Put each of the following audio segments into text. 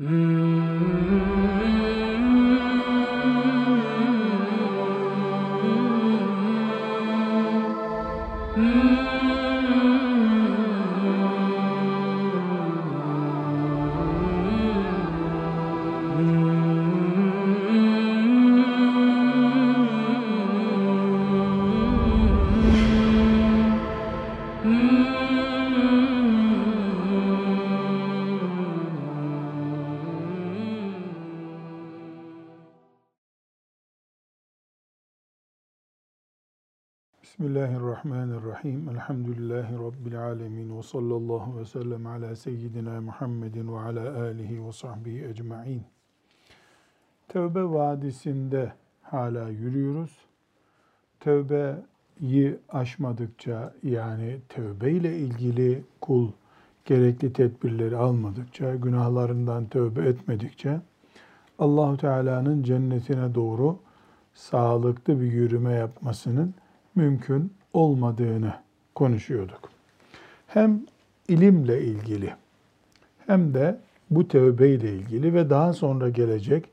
Mm-hmm. Elhamdülillahi Rabbil alemin. Ve sallallahu ve sellem ala seyyidina Muhammedin ve ala alihi ve sahbihi ecma'in. Tevbe vadisinde hala yürüyoruz. Tevbeyi aşmadıkça yani tevbe ile ilgili kul gerekli tedbirleri almadıkça, günahlarından tövbe etmedikçe Allahu Teala'nın cennetine doğru sağlıklı bir yürüme yapmasının mümkün olmadığını konuşuyorduk. Hem ilimle ilgili hem de bu tövbe ile ilgili ve daha sonra gelecek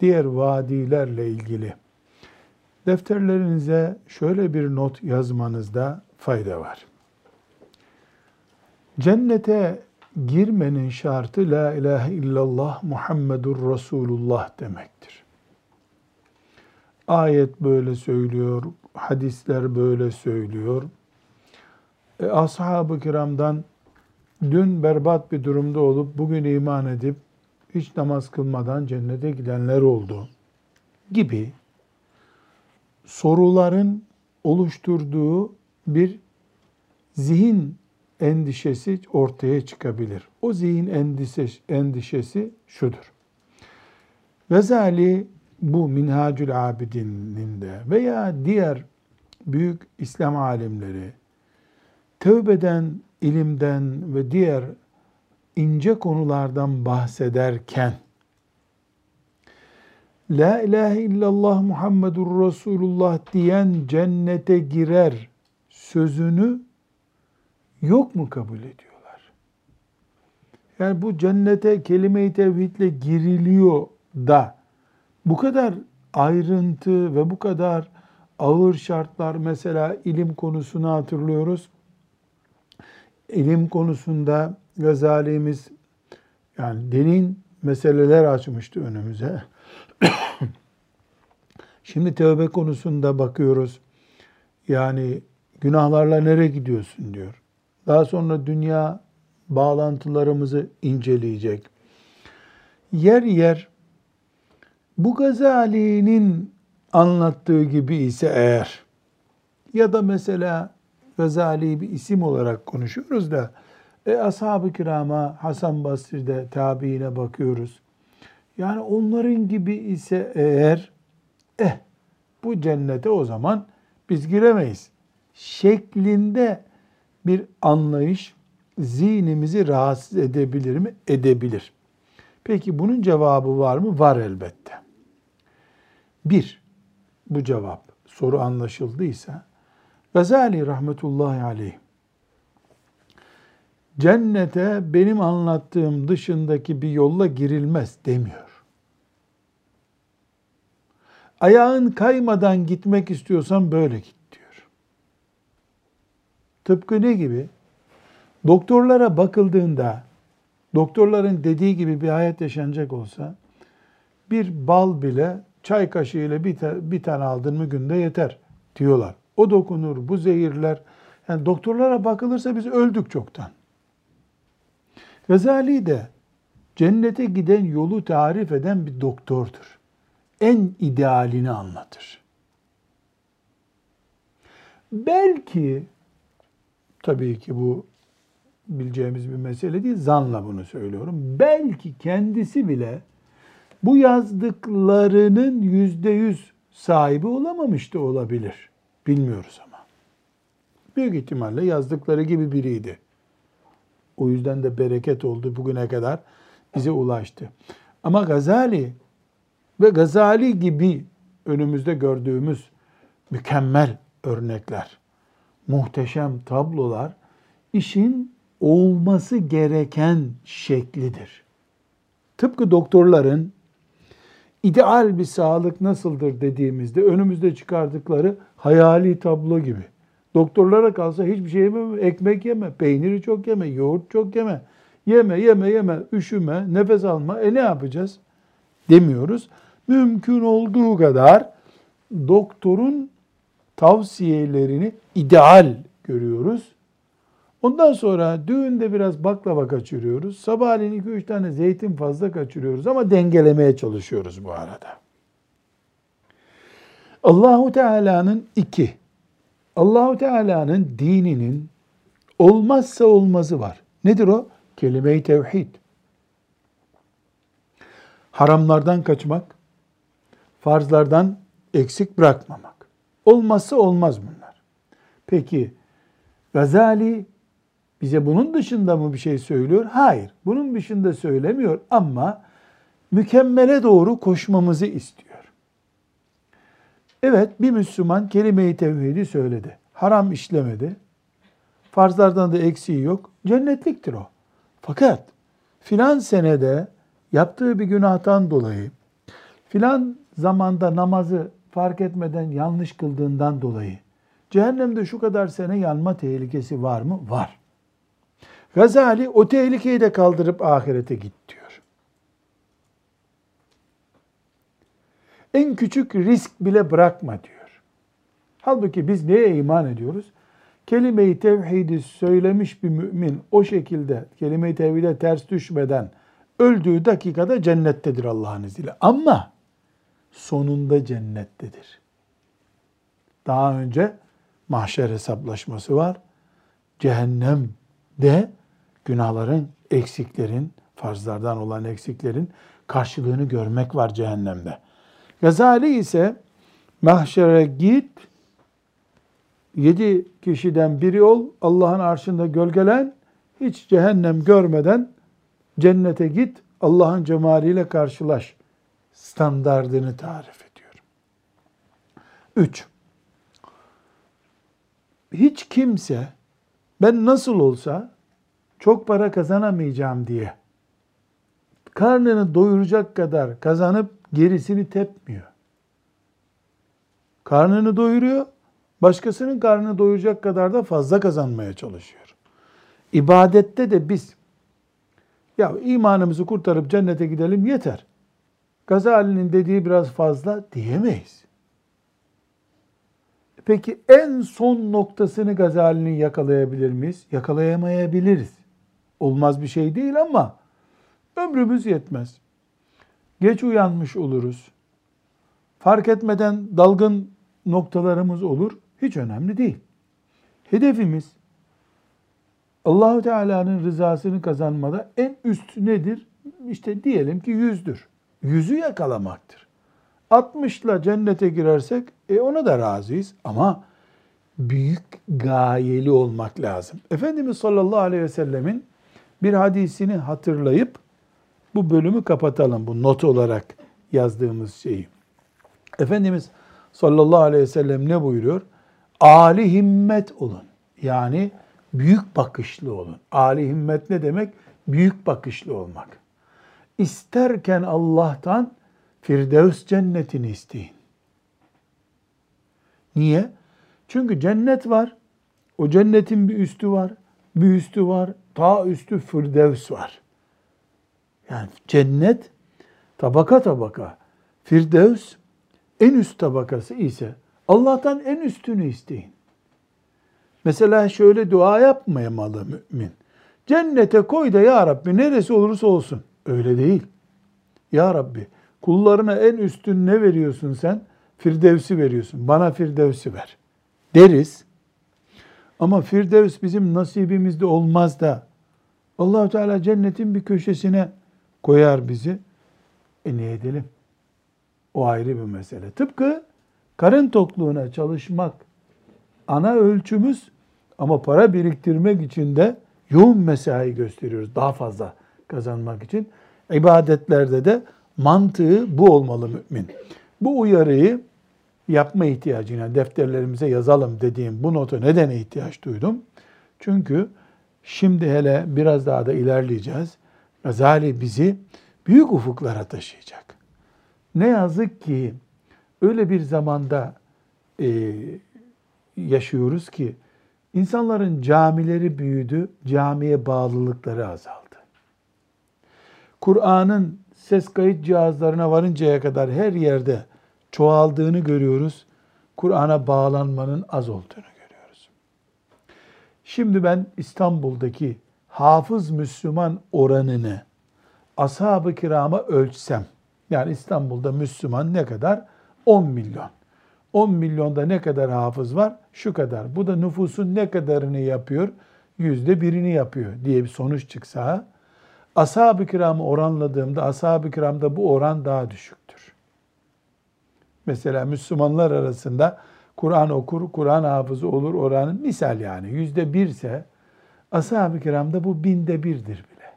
diğer vadilerle ilgili defterlerinize şöyle bir not yazmanızda fayda var. Cennete girmenin şartı la ilahe illallah Muhammedur Resulullah demektir. Ayet böyle söylüyor, hadisler böyle söylüyor. E, Ashab-ı kiramdan dün berbat bir durumda olup bugün iman edip hiç namaz kılmadan cennete gidenler oldu gibi soruların oluşturduğu bir zihin endişesi ortaya çıkabilir. O zihin endişesi, endişesi şudur. Gazali bu Minhacül Abidin'inde veya diğer büyük İslam alimleri tövbeden, ilimden ve diğer ince konulardan bahsederken La ilahe illallah Muhammedur Resulullah diyen cennete girer sözünü yok mu kabul ediyorlar? Yani bu cennete kelime-i tevhidle giriliyor da bu kadar ayrıntı ve bu kadar ağır şartlar mesela ilim konusunu hatırlıyoruz. İlim konusunda Gazali'miz yani derin meseleler açmıştı önümüze. Şimdi tövbe konusunda bakıyoruz. Yani günahlarla nereye gidiyorsun diyor. Daha sonra dünya bağlantılarımızı inceleyecek. Yer yer bu Gazali'nin anlattığı gibi ise eğer ya da mesela Gazali bir isim olarak konuşuyoruz da e, ashab-ı kirama Hasan Basri'de tabiine bakıyoruz. Yani onların gibi ise eğer eh bu cennete o zaman biz giremeyiz şeklinde bir anlayış zihnimizi rahatsız edebilir mi? Edebilir. Peki bunun cevabı var mı? Var elbette. Bir, bu cevap soru anlaşıldıysa Gazali rahmetullahi aleyh cennete benim anlattığım dışındaki bir yolla girilmez demiyor. Ayağın kaymadan gitmek istiyorsan böyle git diyor. Tıpkı ne gibi? Doktorlara bakıldığında doktorların dediği gibi bir hayat yaşanacak olsa bir bal bile çay kaşığıyla bir, bir tane aldın mı günde yeter diyorlar. O dokunur, bu zehirler. Yani doktorlara bakılırsa biz öldük çoktan. Gazali de cennete giden yolu tarif eden bir doktordur. En idealini anlatır. Belki tabii ki bu bileceğimiz bir mesele değil, zanla bunu söylüyorum. Belki kendisi bile bu yazdıklarının yüzde yüz sahibi olamamış da olabilir. Bilmiyoruz ama. Büyük ihtimalle yazdıkları gibi biriydi. O yüzden de bereket oldu bugüne kadar bize ulaştı. Ama Gazali ve Gazali gibi önümüzde gördüğümüz mükemmel örnekler, muhteşem tablolar işin olması gereken şeklidir Tıpkı doktorların ideal bir sağlık nasıldır dediğimizde önümüzde çıkardıkları hayali tablo gibi. Doktorlara kalsa hiçbir şey yeme, ekmek yeme, peyniri çok yeme, yoğurt çok yeme. Yeme, yeme, yeme, üşüme, nefes alma. E ne yapacağız? Demiyoruz. Mümkün olduğu kadar doktorun tavsiyelerini ideal görüyoruz. Ondan sonra düğünde biraz baklava kaçırıyoruz. Sabahleyin 2-3 tane zeytin fazla kaçırıyoruz ama dengelemeye çalışıyoruz bu arada. Allahu Teala'nın iki, Allahu Teala'nın dininin olmazsa olmazı var. Nedir o? Kelime-i tevhid. Haramlardan kaçmak, farzlardan eksik bırakmamak. Olmazsa olmaz bunlar. Peki Gazali bize bunun dışında mı bir şey söylüyor? Hayır. Bunun dışında söylemiyor ama mükemmele doğru koşmamızı istiyor. Evet bir Müslüman kelime-i tevhidi söyledi. Haram işlemedi. Farzlardan da eksiği yok. Cennetliktir o. Fakat filan senede yaptığı bir günahtan dolayı filan zamanda namazı fark etmeden yanlış kıldığından dolayı cehennemde şu kadar sene yanma tehlikesi var mı? Var. Gazali o tehlikeyi de kaldırıp ahirete git diyor. En küçük risk bile bırakma diyor. Halbuki biz neye iman ediyoruz? Kelime-i tevhidi söylemiş bir mümin o şekilde kelime-i tevhide ters düşmeden öldüğü dakikada cennettedir Allah'ın izniyle. Ama sonunda cennettedir. Daha önce mahşer hesaplaşması var. Cehennemde günahların, eksiklerin, farzlardan olan eksiklerin karşılığını görmek var cehennemde. Gazali ise mahşere git, yedi kişiden biri ol, Allah'ın arşında gölgelen, hiç cehennem görmeden cennete git, Allah'ın cemaliyle karşılaş standardını tarif ediyor. Üç, hiç kimse ben nasıl olsa çok para kazanamayacağım diye karnını doyuracak kadar kazanıp gerisini tepmiyor. Karnını doyuruyor, başkasının karnını doyuracak kadar da fazla kazanmaya çalışıyor. İbadette de biz ya imanımızı kurtarıp cennete gidelim yeter. Gazali'nin dediği biraz fazla diyemeyiz. Peki en son noktasını Gazali'nin yakalayabilir miyiz? Yakalayamayabiliriz. Olmaz bir şey değil ama ömrümüz yetmez. Geç uyanmış oluruz. Fark etmeden dalgın noktalarımız olur. Hiç önemli değil. Hedefimiz Allahu Teala'nın rızasını kazanmada en üst nedir? İşte diyelim ki yüzdür. Yüzü yakalamaktır. 60 ile cennete girersek e ona da razıyız ama büyük gayeli olmak lazım. Efendimiz sallallahu aleyhi ve sellemin bir hadisini hatırlayıp bu bölümü kapatalım. Bu not olarak yazdığımız şeyi. Efendimiz sallallahu aleyhi ve sellem ne buyuruyor? Ali himmet olun. Yani büyük bakışlı olun. Ali himmet ne demek? Büyük bakışlı olmak. İsterken Allah'tan Firdevs cennetini isteyin. Niye? Çünkü cennet var. O cennetin bir üstü var. Bir üstü var. Ta üstü Firdevs var. Yani cennet tabaka tabaka. Firdevs en üst tabakası ise Allah'tan en üstünü isteyin. Mesela şöyle dua yapmayamalı mümin. Cennete koy da ya Rabbi neresi olursa olsun. Öyle değil. Ya Rabbi kullarına en üstün ne veriyorsun sen? Firdevsi veriyorsun. Bana Firdevsi ver. Deriz. Ama Firdevs bizim nasibimizde olmaz da Allahu Teala cennetin bir köşesine koyar bizi. E ne edelim? O ayrı bir mesele. Tıpkı karın tokluğuna çalışmak ana ölçümüz ama para biriktirmek için de yoğun mesai gösteriyoruz daha fazla kazanmak için. İbadetlerde de mantığı bu olmalı mümin. Bu uyarıyı yapma ihtiyacına defterlerimize yazalım dediğim bu notu neden ihtiyaç duydum? Çünkü şimdi hele biraz daha da ilerleyeceğiz. Gazali bizi büyük ufuklara taşıyacak. Ne yazık ki öyle bir zamanda e, yaşıyoruz ki insanların camileri büyüdü, camiye bağlılıkları azaldı. Kur'an'ın ses kayıt cihazlarına varıncaya kadar her yerde çoğaldığını görüyoruz. Kur'an'a bağlanmanın az olduğunu görüyoruz. Şimdi ben İstanbul'daki hafız Müslüman oranını ashab-ı kirama ölçsem, yani İstanbul'da Müslüman ne kadar? 10 milyon. 10 milyonda ne kadar hafız var? Şu kadar. Bu da nüfusun ne kadarını yapıyor? Yüzde birini yapıyor diye bir sonuç çıksa, ashab-ı kiramı oranladığımda ashab-ı kiramda bu oran daha düşüktür. Mesela Müslümanlar arasında Kur'an okur, Kur'an hafızı olur oranın misal yani yüzde birse ashab-ı kiramda bu binde birdir bile.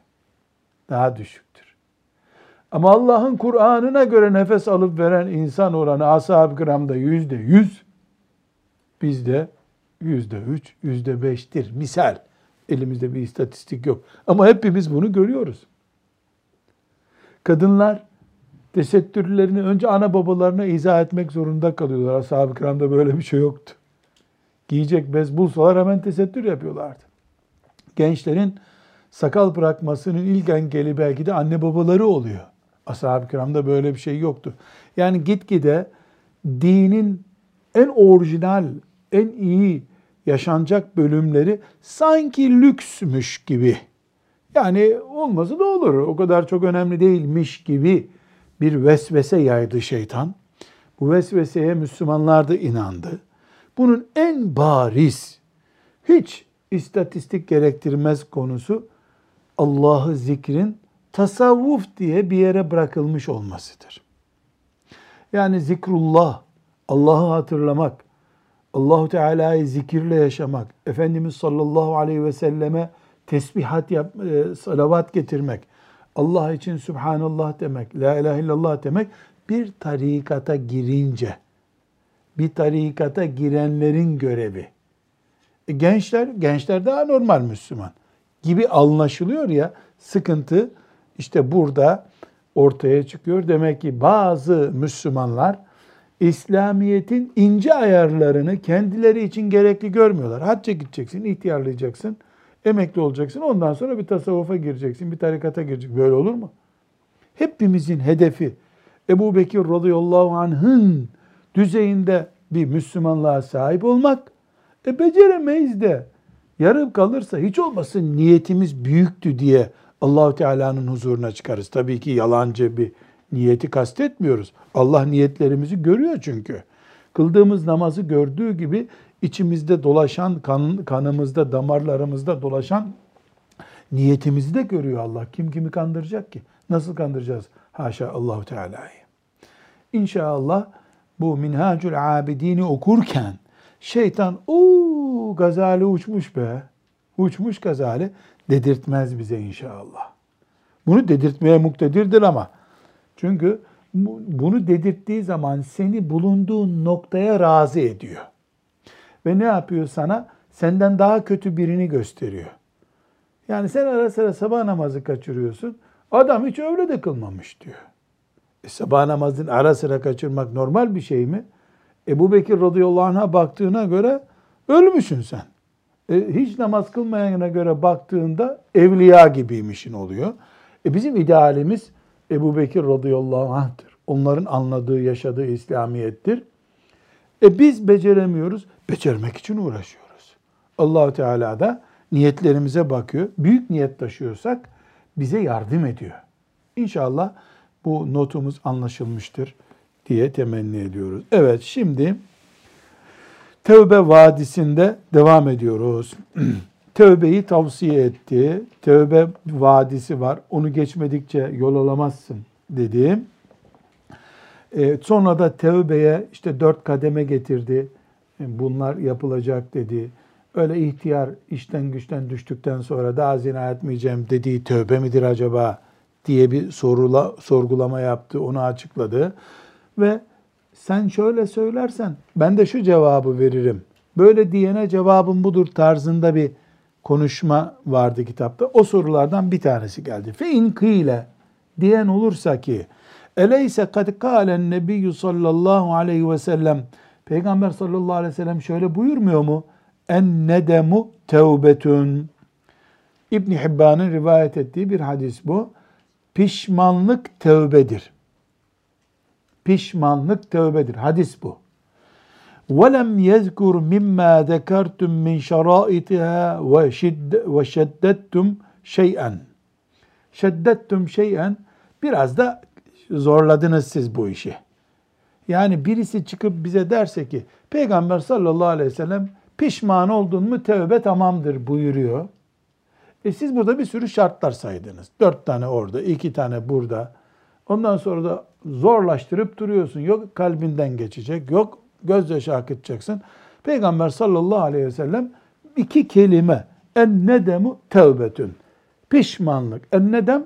Daha düşüktür. Ama Allah'ın Kur'an'ına göre nefes alıp veren insan oranı ashab-ı kiramda yüzde yüz, bizde yüzde üç, yüzde beştir. Misal. Elimizde bir istatistik yok. Ama hepimiz bunu görüyoruz. Kadınlar tesettürlerini önce ana babalarına izah etmek zorunda kalıyorlar. Ashab-ı kiramda böyle bir şey yoktu. Giyecek bez bulsalar hemen tesettür yapıyorlardı. Gençlerin sakal bırakmasının ilk engeli belki de anne babaları oluyor. Ashab-ı kiramda böyle bir şey yoktu. Yani gitgide dinin en orijinal, en iyi yaşanacak bölümleri sanki lüksmüş gibi. Yani olması da olur. O kadar çok önemli değilmiş gibi bir vesvese yaydı şeytan. Bu vesveseye Müslümanlar da inandı. Bunun en bariz, hiç istatistik gerektirmez konusu Allah'ı zikrin tasavvuf diye bir yere bırakılmış olmasıdır. Yani zikrullah, Allah'ı hatırlamak, Allahu Teala'yı zikirle yaşamak, Efendimiz sallallahu aleyhi ve selleme tesbihat yap, e, salavat getirmek, Allah için Subhanallah demek, La ilahe illallah demek bir tarikata girince, bir tarikata girenlerin görevi. E, gençler, gençler daha normal Müslüman gibi anlaşılıyor ya, sıkıntı işte burada ortaya çıkıyor. Demek ki bazı Müslümanlar İslamiyet'in ince ayarlarını kendileri için gerekli görmüyorlar. Hacca gideceksin, ihtiyarlayacaksın, emekli olacaksın. Ondan sonra bir tasavvufa gireceksin, bir tarikata gireceksin. Böyle olur mu? Hepimizin hedefi Ebu Bekir radıyallahu anh'ın düzeyinde bir Müslümanlığa sahip olmak. E beceremeyiz de yarım kalırsa hiç olmasın niyetimiz büyüktü diye Allahu Teala'nın huzuruna çıkarız. Tabii ki yalancı bir niyeti kastetmiyoruz. Allah niyetlerimizi görüyor çünkü. Kıldığımız namazı gördüğü gibi içimizde dolaşan, kan, kanımızda, damarlarımızda dolaşan niyetimizi de görüyor Allah. Kim kimi kandıracak ki? Nasıl kandıracağız? Haşa Allahu Teala'yı. İnşallah bu Minhacül Abidini okurken şeytan o Gazali uçmuş be. Uçmuş Gazali dedirtmez bize inşallah. Bunu dedirtmeye muktedirdir ama çünkü bunu dedirttiği zaman seni bulunduğun noktaya razı ediyor. Ve ne yapıyor sana? Senden daha kötü birini gösteriyor. Yani sen ara sıra sabah namazı kaçırıyorsun. Adam hiç öyle de kılmamış diyor. E sabah namazını ara sıra kaçırmak normal bir şey mi? Ebu Bekir radıyallahu anh'a baktığına göre ölmüşsün sen. E, hiç namaz kılmayana göre baktığında evliya gibiymişin oluyor. E, bizim idealimiz Ebu Bekir radıyallahu anh'tır. Onların anladığı, yaşadığı İslamiyettir. E biz beceremiyoruz. Becermek için uğraşıyoruz. Allahu Teala da niyetlerimize bakıyor. Büyük niyet taşıyorsak bize yardım ediyor. İnşallah bu notumuz anlaşılmıştır diye temenni ediyoruz. Evet şimdi Tevbe Vadisi'nde devam ediyoruz. Tövbeyi tavsiye etti. Tövbe vadisi var. Onu geçmedikçe yol alamazsın dedi. E, sonra da tövbeye işte dört kademe getirdi. E, bunlar yapılacak dedi. Öyle ihtiyar işten güçten düştükten sonra daha zina etmeyeceğim dediği tövbe midir acaba diye bir sorula, sorgulama yaptı. Onu açıkladı. Ve sen şöyle söylersen ben de şu cevabı veririm. Böyle diyene cevabım budur tarzında bir konuşma vardı kitapta. O sorulardan bir tanesi geldi. Fe in kıyle diyen olursa ki Eleyse kad kâlen nebiyyü sallallahu aleyhi ve sellem Peygamber sallallahu aleyhi ve sellem şöyle buyurmuyor mu? En nedemu tevbetün. İbn Hibban'ın rivayet ettiği bir hadis bu. Pişmanlık tevbedir. Pişmanlık tevbedir. Hadis bu. وَلَمْ يَذْكُرْ مِمَّا ذَكَرْتُمْ مِنْ شَرَائِتِهَا وَشَدَّتْتُمْ şeyen. Şeddettum şeyen biraz da zorladınız siz bu işi. Yani birisi çıkıp bize derse ki Peygamber sallallahu aleyhi ve sellem pişman oldun mu tövbe tamamdır buyuruyor. E siz burada bir sürü şartlar saydınız. Dört tane orada, iki tane burada. Ondan sonra da zorlaştırıp duruyorsun. Yok kalbinden geçecek, yok gözyaşı akıtacaksın. Peygamber sallallahu aleyhi ve sellem iki kelime en nedemu tevbetün. Pişmanlık. En nedem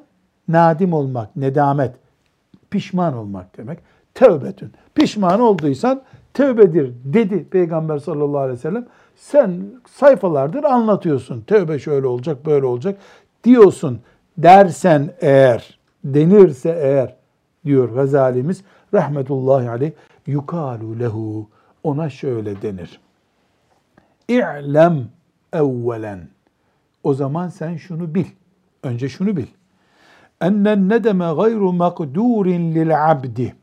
nadim olmak, nedamet. Pişman olmak demek. Tevbetün. Pişman olduysan tövbedir dedi Peygamber sallallahu aleyhi ve sellem. Sen sayfalardır anlatıyorsun. Tövbe şöyle olacak, böyle olacak diyorsun. Dersen eğer, denirse eğer diyor Gazalimiz rahmetullahi aleyh yukalu lehu ona şöyle denir. İ'lem evvelen. O zaman sen şunu bil. Önce şunu bil. Ennen nedeme gayru makdurin lil abdi.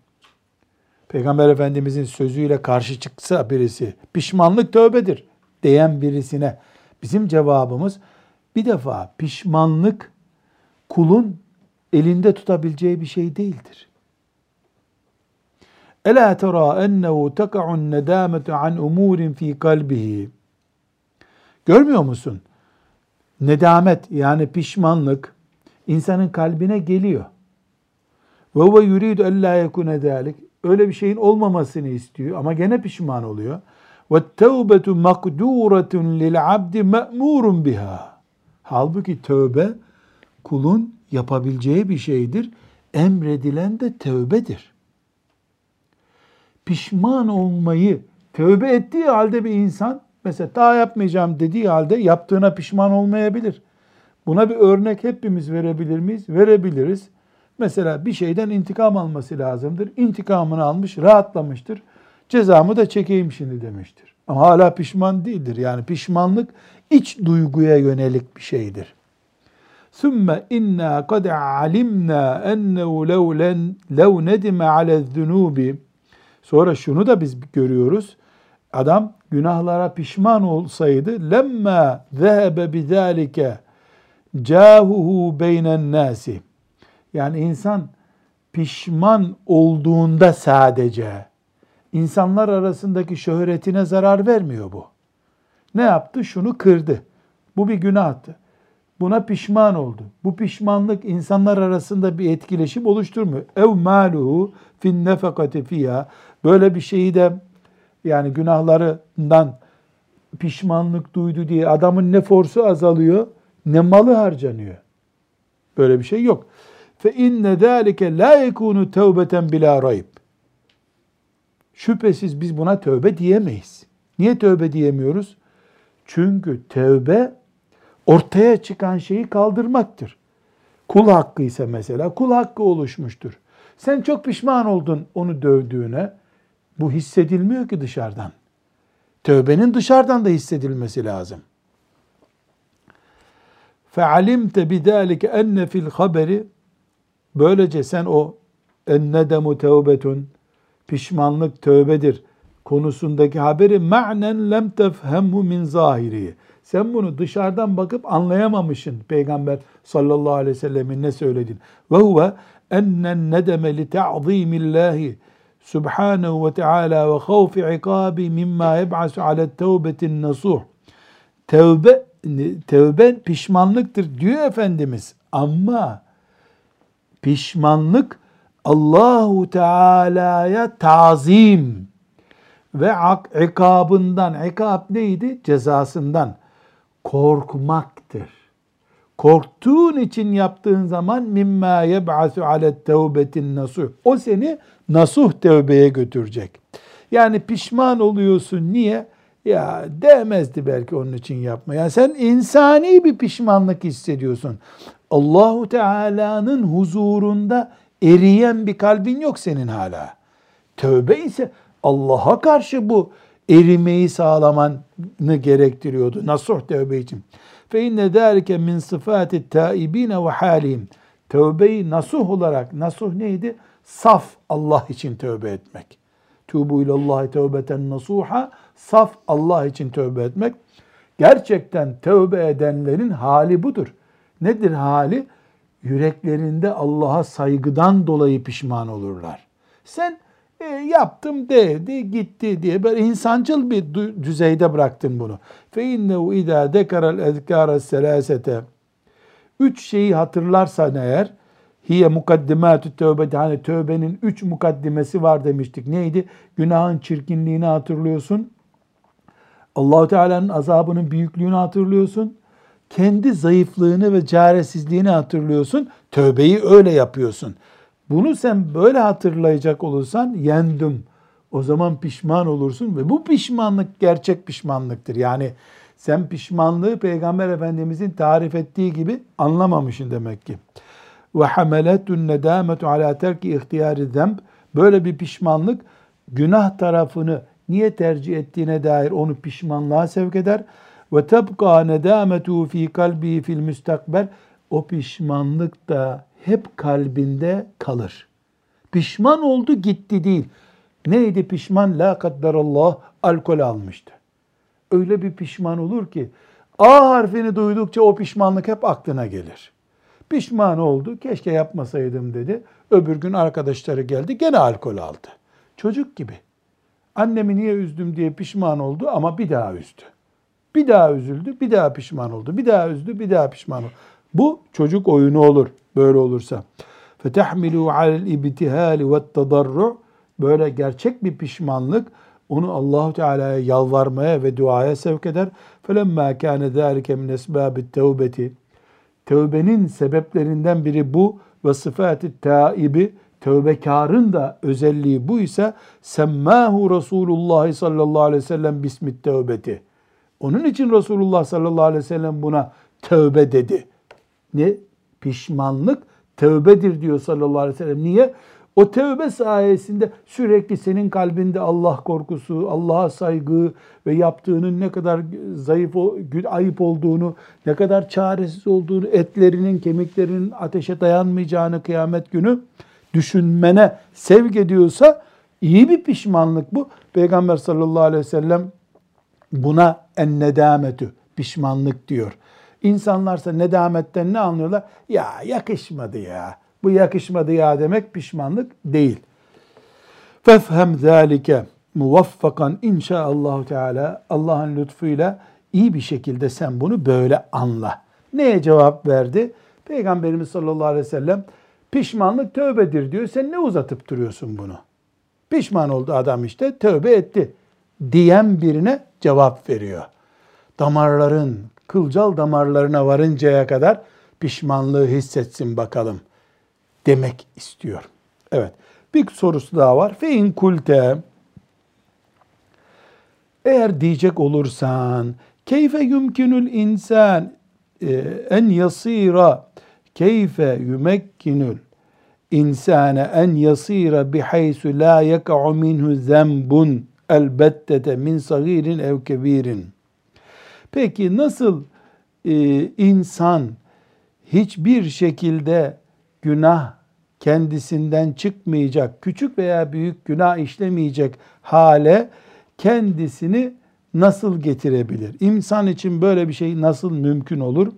Peygamber Efendimizin sözüyle karşı çıksa birisi pişmanlık tövbedir diyen birisine bizim cevabımız bir defa pişmanlık kulun elinde tutabileceği bir şey değildir. Ela tera ennehu teka'un nedametu an umurin fi kalbihi. Görmüyor musun? Nedamet yani pişmanlık insanın kalbine geliyor. Ve huve yuridu en la yekune zalik. Öyle bir şeyin olmamasını istiyor ama gene pişman oluyor. Ve tevbetu makduratun lil abdi me'murun biha. Halbuki tövbe kulun yapabileceği bir şeydir. Emredilen de tövbedir. Pişman olmayı tövbe ettiği halde bir insan mesela daha yapmayacağım dediği halde yaptığına pişman olmayabilir. Buna bir örnek hepimiz verebilir miyiz? Verebiliriz. Mesela bir şeyden intikam alması lazımdır. İntikamını almış, rahatlamıştır. Cezamı da çekeyim şimdi demiştir. Ama hala pişman değildir. Yani pişmanlık iç duyguya yönelik bir şeydir. ثُمَّ اِنَّا قَدْ عَلِمْنَا اَنَّهُ لَوْ نَدِمَ عَلَى الذُّنُوبِ Sonra şunu da biz görüyoruz. Adam günahlara pişman olsaydı lemma zehebe bizalike cahuhu beynen nasi. Yani insan pişman olduğunda sadece insanlar arasındaki şöhretine zarar vermiyor bu. Ne yaptı? Şunu kırdı. Bu bir günahtı. Buna pişman oldu. Bu pişmanlık insanlar arasında bir etkileşim oluşturmuyor. Ev maluhu fin nefakati fiha. Böyle bir şeyi de yani günahlarından pişmanlık duydu diye adamın ne forsu azalıyor ne malı harcanıyor. Böyle bir şey yok. Fe inne zalike la yekunu tevbeten bila rayb. Şüphesiz biz buna tövbe diyemeyiz. Niye tövbe diyemiyoruz? Çünkü tövbe ortaya çıkan şeyi kaldırmaktır. Kul hakkı ise mesela kul hakkı oluşmuştur. Sen çok pişman oldun onu dövdüğüne. Bu hissedilmiyor ki dışarıdan. Tövbenin dışarıdan da hissedilmesi lazım. فَعَلِمْتَ بِذَٰلِكَ اَنَّ fil haberi Böylece sen o ennedemu tevbetun pişmanlık tövbedir konusundaki haberi ma'nen lem tefhemhu min zahiri. Sen bunu dışarıdan bakıp anlayamamışsın Peygamber sallallahu aleyhi ve sellemin ne söyledin. Ve huve ennen nedeme li ta'zimillahi subhanahu ve teala ve havfi ikabi mimma yeb'asu ala tevbetin nasuh. Tevbe, tevbe pişmanlıktır diyor Efendimiz. Ama pişmanlık Allahu Teala'ya tazim ve ikabından, ikab neydi? Cezasından korkmaktır. Korktuğun için yaptığın zaman mimma yeb'asu ale tevbetin nasuh. O seni nasuh tevbeye götürecek. Yani pişman oluyorsun. Niye? Ya değmezdi belki onun için yapmaya. Yani sen insani bir pişmanlık hissediyorsun. Allahu Teala'nın huzurunda eriyen bir kalbin yok senin hala. Tövbe ise Allah'a karşı bu erimeyi sağlamanı gerektiriyordu. Nasuh tövbe için. Fe inne zâlike min sıfâti tâibîne ve hâlihim. Tövbeyi nasuh olarak, nasuh neydi? Saf Allah için tövbe etmek. Tubu ilallahi tövbeten nasuha. Saf Allah için tövbe etmek. Gerçekten tövbe edenlerin hali budur. Nedir hali? Yüreklerinde Allah'a saygıdan dolayı pişman olurlar. Sen e, yaptım dedi gitti diye böyle insancıl bir düzeyde bıraktın bunu. Fe innehu idâ dekarel ezkâre selasete Üç şeyi hatırlarsan eğer hiye mukaddimatü tövbe hani tövbenin üç mukaddimesi var demiştik. Neydi? Günahın çirkinliğini hatırlıyorsun. Allahu Teala'nın azabının büyüklüğünü hatırlıyorsun. Kendi zayıflığını ve çaresizliğini hatırlıyorsun. Tövbeyi öyle yapıyorsun. Bunu sen böyle hatırlayacak olursan yendim. O zaman pişman olursun ve bu pişmanlık gerçek pişmanlıktır. Yani sen pişmanlığı Peygamber Efendimizin tarif ettiği gibi anlamamışsın demek ki. Ve hameletun nedametu ala terki ihtiyari zemb. Böyle bir pişmanlık günah tarafını niye tercih ettiğine dair onu pişmanlığa sevk eder. Ve tebqa nedametu fi kalbi fil müstakbel. O pişmanlık da hep kalbinde kalır. Pişman oldu gitti değil. Neydi pişman? La kadderallah alkol almıştı. Öyle bir pişman olur ki A harfini duydukça o pişmanlık hep aklına gelir. Pişman oldu. Keşke yapmasaydım dedi. Öbür gün arkadaşları geldi. Gene alkol aldı. Çocuk gibi. Annemi niye üzdüm diye pişman oldu ama bir daha üzdü. Bir daha üzüldü, bir daha pişman oldu. Bir daha üzdü, bir daha pişman oldu. Bu çocuk oyunu olur böyle olursa. فَتَحْمِلُوا عَلَى الْاِبْتِهَالِ وَالتَّضَرُّ Böyle gerçek bir pişmanlık onu Allahu Teala'ya yalvarmaya ve duaya sevk eder. فَلَمَّا كَانَ ذَٰلِكَ مِنْ أَسْبَابِ التَّوْبَةِ Tövbenin sebeplerinden biri bu ve sıfat-ı taibi tövbekarın da özelliği bu ise semmahu Resulullah sallallahu aleyhi ve sellem bismit tövbeti. Onun için Resulullah sallallahu aleyhi ve sellem buna tövbe dedi. Ne? Pişmanlık tövbedir diyor sallallahu aleyhi ve sellem. Niye? O tövbe sayesinde sürekli senin kalbinde Allah korkusu, Allah'a saygı ve yaptığının ne kadar zayıf, ayıp olduğunu, ne kadar çaresiz olduğunu, etlerinin, kemiklerinin ateşe dayanmayacağını kıyamet günü düşünmene sevk ediyorsa iyi bir pişmanlık bu. Peygamber sallallahu aleyhi ve sellem buna en nedametü, pişmanlık diyor. İnsanlarsa nedametten ne anlıyorlar? Ya yakışmadı ya bu yakışmadı ya demek pişmanlık değil. Fefhem zâlike muvaffakan inşaallahu teala Allah'ın lütfuyla iyi bir şekilde sen bunu böyle anla. Neye cevap verdi? Peygamberimiz sallallahu aleyhi ve sellem pişmanlık tövbedir diyor. Sen ne uzatıp duruyorsun bunu? Pişman oldu adam işte tövbe etti diyen birine cevap veriyor. Damarların, kılcal damarlarına varıncaya kadar pişmanlığı hissetsin bakalım demek istiyor. Evet. Bir sorusu daha var. Fe in kulte eğer diyecek olursan keyfe yumkinul insan e, en yasira keyfe yumekkinul insane en yasira bihaysu la yeka'u minhu zembun elbettete min sagirin ev kebirin. Peki nasıl e, insan hiçbir şekilde günah kendisinden çıkmayacak, küçük veya büyük günah işlemeyecek hale kendisini nasıl getirebilir? İnsan için böyle bir şey nasıl mümkün olur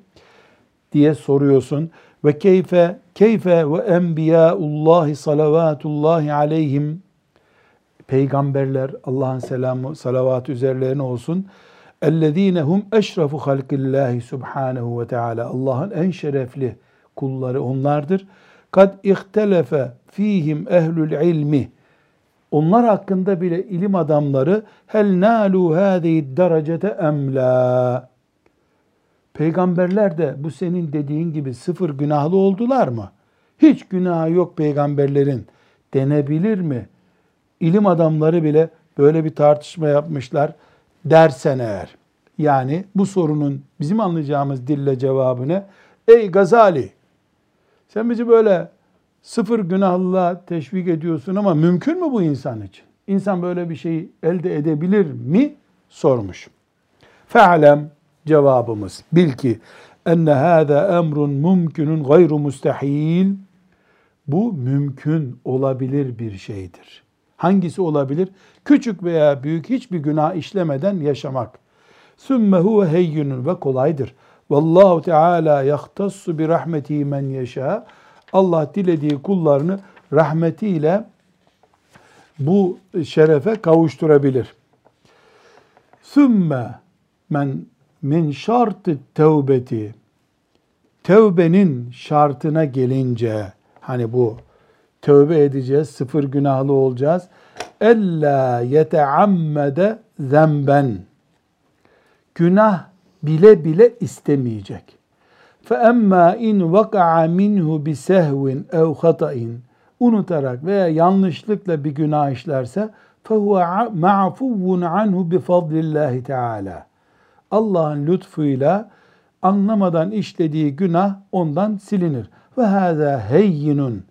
diye soruyorsun. Ve keyfe keyfe ve enbiyaullahi salavatullahi aleyhim peygamberler Allah'ın selamı salavat üzerlerine olsun. Ellezine hum eşrafu halkillahi subhanahu ve teala. Allah'ın en şerefli kulları onlardır. Kad ihtelefe fihim ehlül ilmi. Onlar hakkında bile ilim adamları hel nalu hâzihi derecete emla. Peygamberler de bu senin dediğin gibi sıfır günahlı oldular mı? Hiç günah yok peygamberlerin denebilir mi? İlim adamları bile böyle bir tartışma yapmışlar dersen eğer. Yani bu sorunun bizim anlayacağımız dille cevabı ne? Ey Gazali Sen bizi böyle sıfır günahlığa teşvik ediyorsun ama mümkün mü bu insan için? İnsan böyle bir şeyi elde edebilir mi? Sormuş. Fe'lem cevabımız. Bil ki enne hâzâ emrun mumkinun gayru mustahil. Bu mümkün olabilir bir şeydir. Hangisi olabilir? Küçük veya büyük hiçbir günah işlemeden yaşamak. Sümme huve heyyünün ve kolaydır. Vallahu Teala yahtassu bi rahmeti men yeşâ. Allah dilediği kullarını rahmetiyle bu şerefe kavuşturabilir. Sümme men min şartı tevbeti tevbenin şartına gelince hani bu tövbe edeceğiz, sıfır günahlı olacağız. Ella yeteammede zemben. Günah bile bile istemeyecek. İn vaka'a minhu bi sehvin ev hata'in unutarak veya yanlışlıkla bir günah işlerse fehuve ma'fuvun anhu bi fadlillahi teala. Allah'ın lütfuyla anlamadan işlediği günah ondan silinir. Ve hâzâ heyyinun.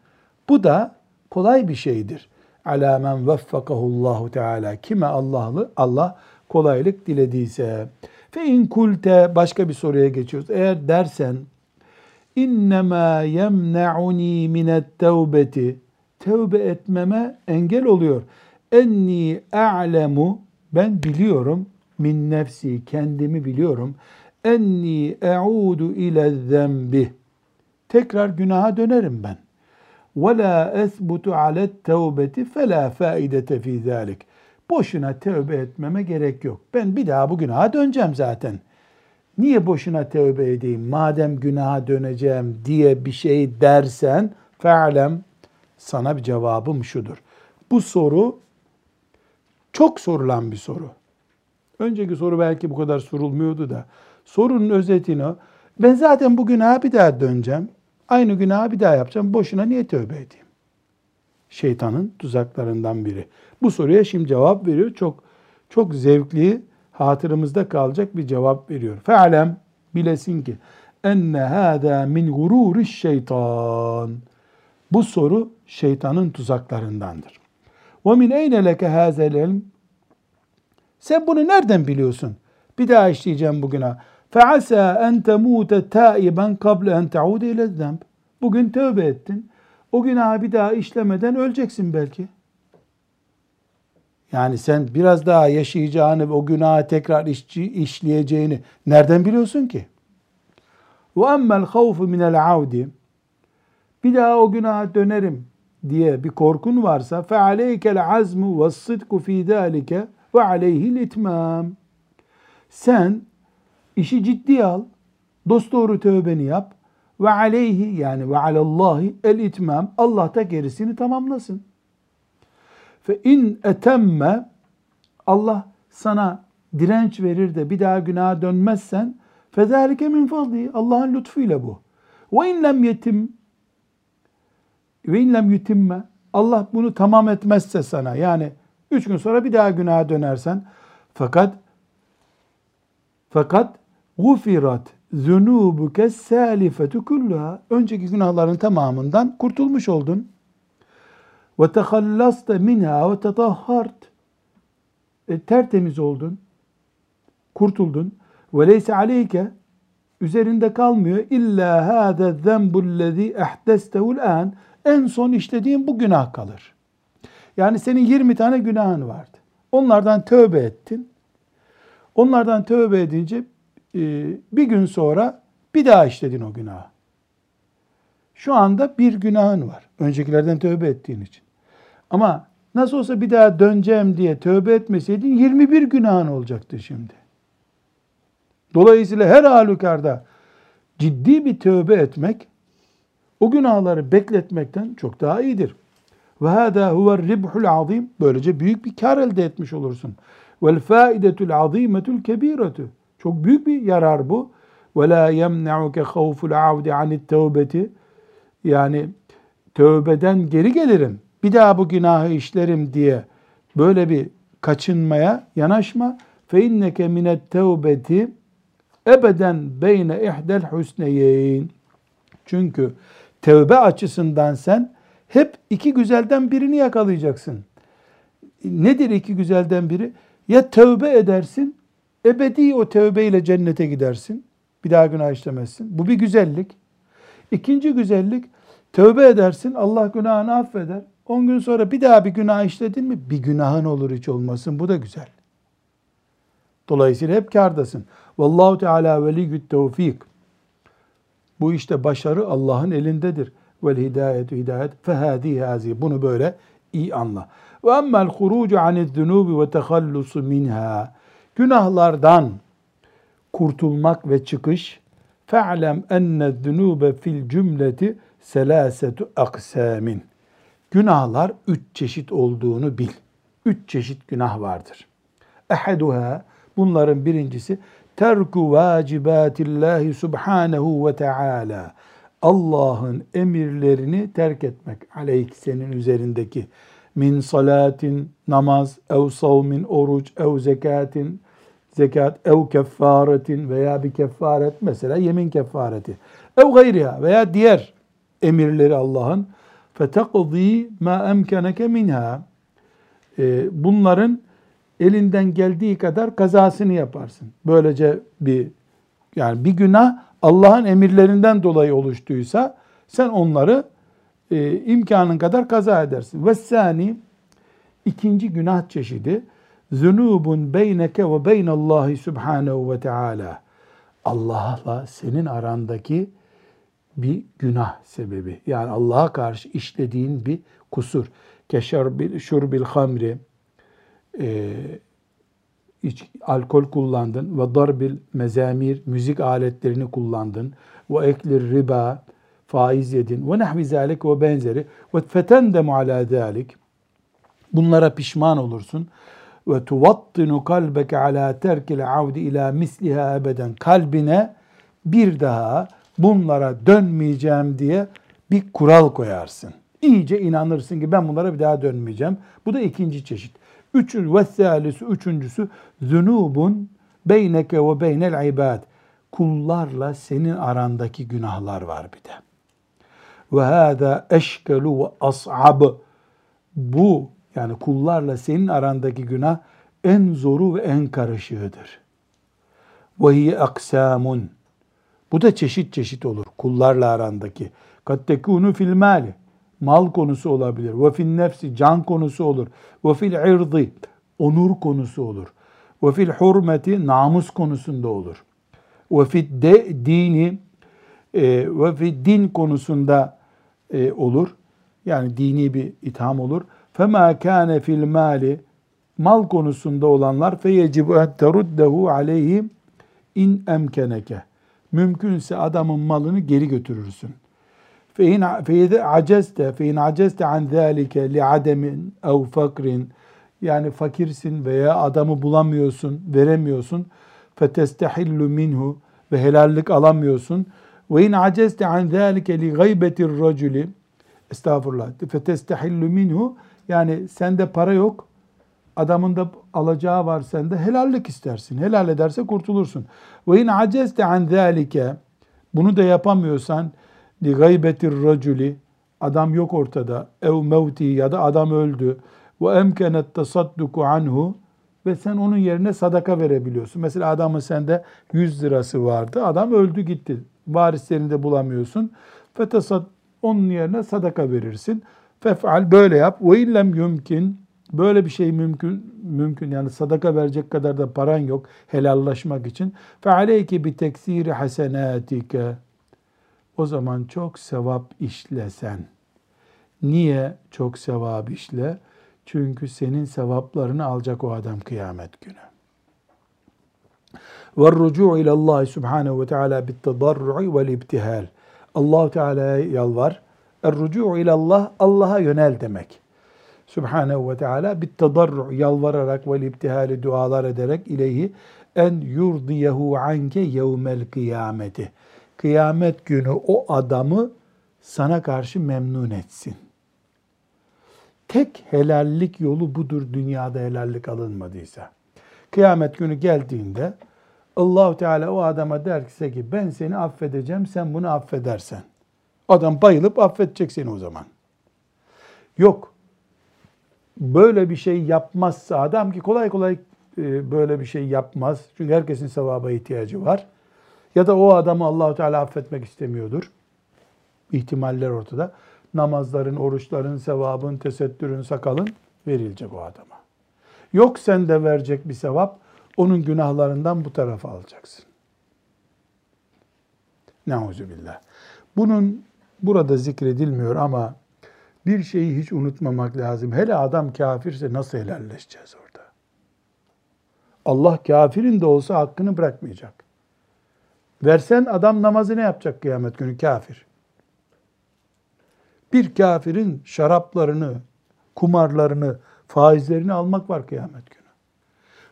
Bu da kolay bir şeydir. Alâ men veffekahullahu teâlâ. Kime Allah'lı Allah kolaylık dilediyse. Fe in kulte başka bir soruya geçiyoruz. Eğer dersen innema yemne'uni minet tevbeti tevbe etmeme engel oluyor. Enni a'lemu ben biliyorum min nefsi kendimi biliyorum. Enni e'udu ile zembi tekrar günaha dönerim ben. Ve la esbutu alet tevbeti fe la faidete fi zalik. Boşuna tevbe etmeme gerek yok. Ben bir daha bu günaha döneceğim zaten. Niye boşuna tevbe edeyim madem günaha döneceğim diye bir şey dersen fe'lem sana bir cevabım şudur. Bu soru çok sorulan bir soru. Önceki soru belki bu kadar sorulmuyordu da. Sorunun özetini ben zaten bu günaha bir daha döneceğim. Aynı günaha bir daha yapacağım. Boşuna niye tövbe edeyim? Şeytanın tuzaklarından biri. Bu soruya şimdi cevap veriyor. Çok çok zevkli, hatırımızda kalacak bir cevap veriyor. Fe'lem bilesin ki enne hâdâ min gurûri şeytan. Bu soru şeytanın tuzaklarındandır. Ve min eyne leke hâzel ilm? Sen bunu nereden biliyorsun? Bir daha işleyeceğim bugüne. فَعَسَى اَنْ تَمُوتَ تَائِبًا قَبْلَ اَنْ تَعُودَ اِلَى الذَّنْبِ Bugün tövbe ettin. O günahı bir daha işlemeden öleceksin belki. Yani sen biraz daha yaşayacağını ve o günahı tekrar işleyeceğini nereden biliyorsun ki? وَاَمَّا الْخَوْفُ مِنَ الْعَوْدِ Bir daha o günaha dönerim diye bir korkun varsa فَعَلَيْكَ الْعَزْمُ وَالصِّدْقُ ف۪ي ذَٰلِكَ ve aleyhil itmam. Sen işi ciddiye al, dosdoğru tövbeni yap ve aleyhi yani ve alallahi el itmam. Allah da gerisini tamamlasın. Fe in etemme Allah sana direnç verir de bir daha günaha dönmezsen fezalike min fadli Allah'ın lütfuyla bu. Ve in lem yetim ve in lem yutimme Allah bunu tamam etmezse sana yani üç gün sonra bir daha günaha dönersen fakat fakat gufirat zunubuke salifetu kulluha. Önceki günahların tamamından kurtulmuş oldun. Ve tehallasta minha ve tetahhart. E, tertemiz oldun. Kurtuldun. Ve leyse aleyke üzerinde kalmıyor. İlla hâze zenbullezî ehdestehu'l an. En son işlediğin bu günah kalır. Yani senin 20 tane günahın vardı. Onlardan tövbe ettin. Onlardan tövbe edince e, bir gün sonra bir daha işledin o günahı. Şu anda bir günahın var. Öncekilerden tövbe ettiğin için. Ama nasıl olsa bir daha döneceğim diye tövbe etmeseydin 21 günahın olacaktı şimdi. Dolayısıyla her halükarda ciddi bir tövbe etmek o günahları bekletmekten çok daha iyidir. Ve hâdâ huver ribhul azim. Böylece büyük bir kar elde etmiş olursun. Vel faidetul azimetul kebiretu. Çok büyük bir yarar bu. Ve la yemne'uke havful avdi anit tevbeti. Yani tövbeden geri gelirim. Bir daha bu günahı işlerim diye böyle bir kaçınmaya yanaşma. Fe inneke minet tevbeti ebeden beyne ihdel husneyeyn. Çünkü tevbe açısından sen hep iki güzelden birini yakalayacaksın. Nedir iki güzelden biri? Ya tevbe edersin, ebedi o tevbeyle cennete gidersin. Bir daha günah işlemezsin. Bu bir güzellik. İkinci güzellik, tövbe edersin, Allah günahını affeder. 10 gün sonra bir daha bir günah işledin mi bir günahın olur hiç olmasın. Bu da güzel. Dolayısıyla hep kardasın. Vallahu Teala veliyyü't tevfik. Bu işte başarı Allah'ın elindedir. Vel hidayetu hidayet fehâdî hâzî. Bunu böyle iyi anla. Ve emmel hurucu aniz zunubi ve tehallusu minha. Günahlardan kurtulmak ve çıkış fe'lem enne zunube fil cümleti selasetu aksamin. Günahlar üç çeşit olduğunu bil. Üç çeşit günah vardır. Ehaduha bunların birincisi terku vacibatillahi subhanehu ve teala. Allah'ın emirlerini terk etmek. Aleyk senin üzerindeki min salatin namaz, ev savmin oruç, ev zekatin zekat, ev kefaretin veya bir kefaret mesela yemin kefareti. Ev gayriha veya diğer emirleri Allah'ın fetekzi ma emkeneke minha. Ee, bunların elinden geldiği kadar kazasını yaparsın. Böylece bir yani bir günah Allah'ın emirlerinden dolayı oluştuysa sen onları e, imkanın kadar kaza edersin. Ve sani ikinci günah çeşidi zunubun beyneke ve beynallahi subhanehu ve teala. Allah'la senin arandaki bir günah sebebi. Yani Allah'a karşı işlediğin bir kusur. Keşerbil şurbil hamri e, iç, alkol kullandın ve darbil mezamir müzik aletlerini kullandın ve eklir riba faiz yedin ve nahvi zalik ve benzeri ve fetendemu ala zalik bunlara pişman olursun ve tuvattinu kalbeke ala terkil avdi ila misliha ebeden kalbine bir daha bunlara dönmeyeceğim diye bir kural koyarsın. İyice inanırsın ki ben bunlara bir daha dönmeyeceğim. Bu da ikinci çeşit. Üçüncü ve salisi, üçüncüsü zunubun beyneke ve beynel ibad. Kullarla senin arandaki günahlar var bir de. Ve hâzâ eşkelu ve as'ab. Bu yani kullarla senin arandaki günah en zoru ve en karışığıdır. Ve hiye aksamun. Bu da çeşit çeşit olur kullarla arandaki. Kat tekunu fil mali. Mal konusu olabilir. Ve fil nefsi can konusu olur. Ve fil irdi onur konusu olur. Ve fil hurmeti namus konusunda olur. Ve fil de, dini e, ve fil din konusunda e, olur. Yani dini bir itham olur. Fema kâne fil mali mal konusunda olanlar feyecibu en teruddehu aleyhi in emkeneke. Mümkünse adamın malını geri götürürsün. Feyde aceste fein aceste an zalike li ademin ev fakrin yani fakirsin veya adamı bulamıyorsun, veremiyorsun. Fetestehillu minhu ve helallik alamıyorsun. Ve in aceste an zalike li gaybetir raculi estağfurullah. Fetestehillu minhu yani sende para yok. Adamın da alacağı var sende. Helallik istersin. Helal ederse kurtulursun. Ve in acezte an zalike bunu da yapamıyorsan li gaybetir raculi adam yok ortada. Ev mevti ya da adam öldü. Ve emkenet tasadduku anhu ve sen onun yerine sadaka verebiliyorsun. Mesela adamın sende 100 lirası vardı. Adam öldü gitti. Varislerini de bulamıyorsun. Fetesad onun yerine sadaka verirsin. Fef'al böyle yap. Ve illem yumkin böyle bir şey mümkün mümkün yani sadaka verecek kadar da paran yok helallaşmak için. Fe aleyke bi teksiri hasenatike. O zaman çok sevap işlesen. Niye çok sevap işle? Çünkü senin sevaplarını alacak o adam kıyamet günü. Ve rucu ile Allah Subhanahu ve Teala bit tadarru'i vel ibtihal. Allah Teala'ya yalvar. Er-rucu ile Allah Allah'a yönel demek. Subhanehu ve Teala bit tadarru yalvararak ve ibtihali dualar ederek ileyhi en yurdiyehu anke yevmel kıyameti. Kıyamet günü o adamı sana karşı memnun etsin. Tek helallik yolu budur dünyada helallik alınmadıysa. Kıyamet günü geldiğinde Allahu Teala o adama derse ki ben seni affedeceğim sen bunu affedersen. Adam bayılıp affedecek seni o zaman. Yok. Böyle bir şey yapmazsa adam ki kolay kolay e, böyle bir şey yapmaz. Çünkü herkesin sevaba ihtiyacı var. Ya da o adamı Allahu Teala affetmek istemiyordur. İhtimaller ortada. Namazların, oruçların, sevabın, tesettürün, sakalın verilecek o adama. Yok sen de verecek bir sevap, onun günahlarından bu tarafa alacaksın. Neuzubillah. Bunun burada zikredilmiyor ama bir şeyi hiç unutmamak lazım. Hele adam kafirse nasıl helalleşeceğiz orada? Allah kafirin de olsa hakkını bırakmayacak. Versen adam namazı ne yapacak kıyamet günü kafir? Bir kafirin şaraplarını, kumarlarını, faizlerini almak var kıyamet günü.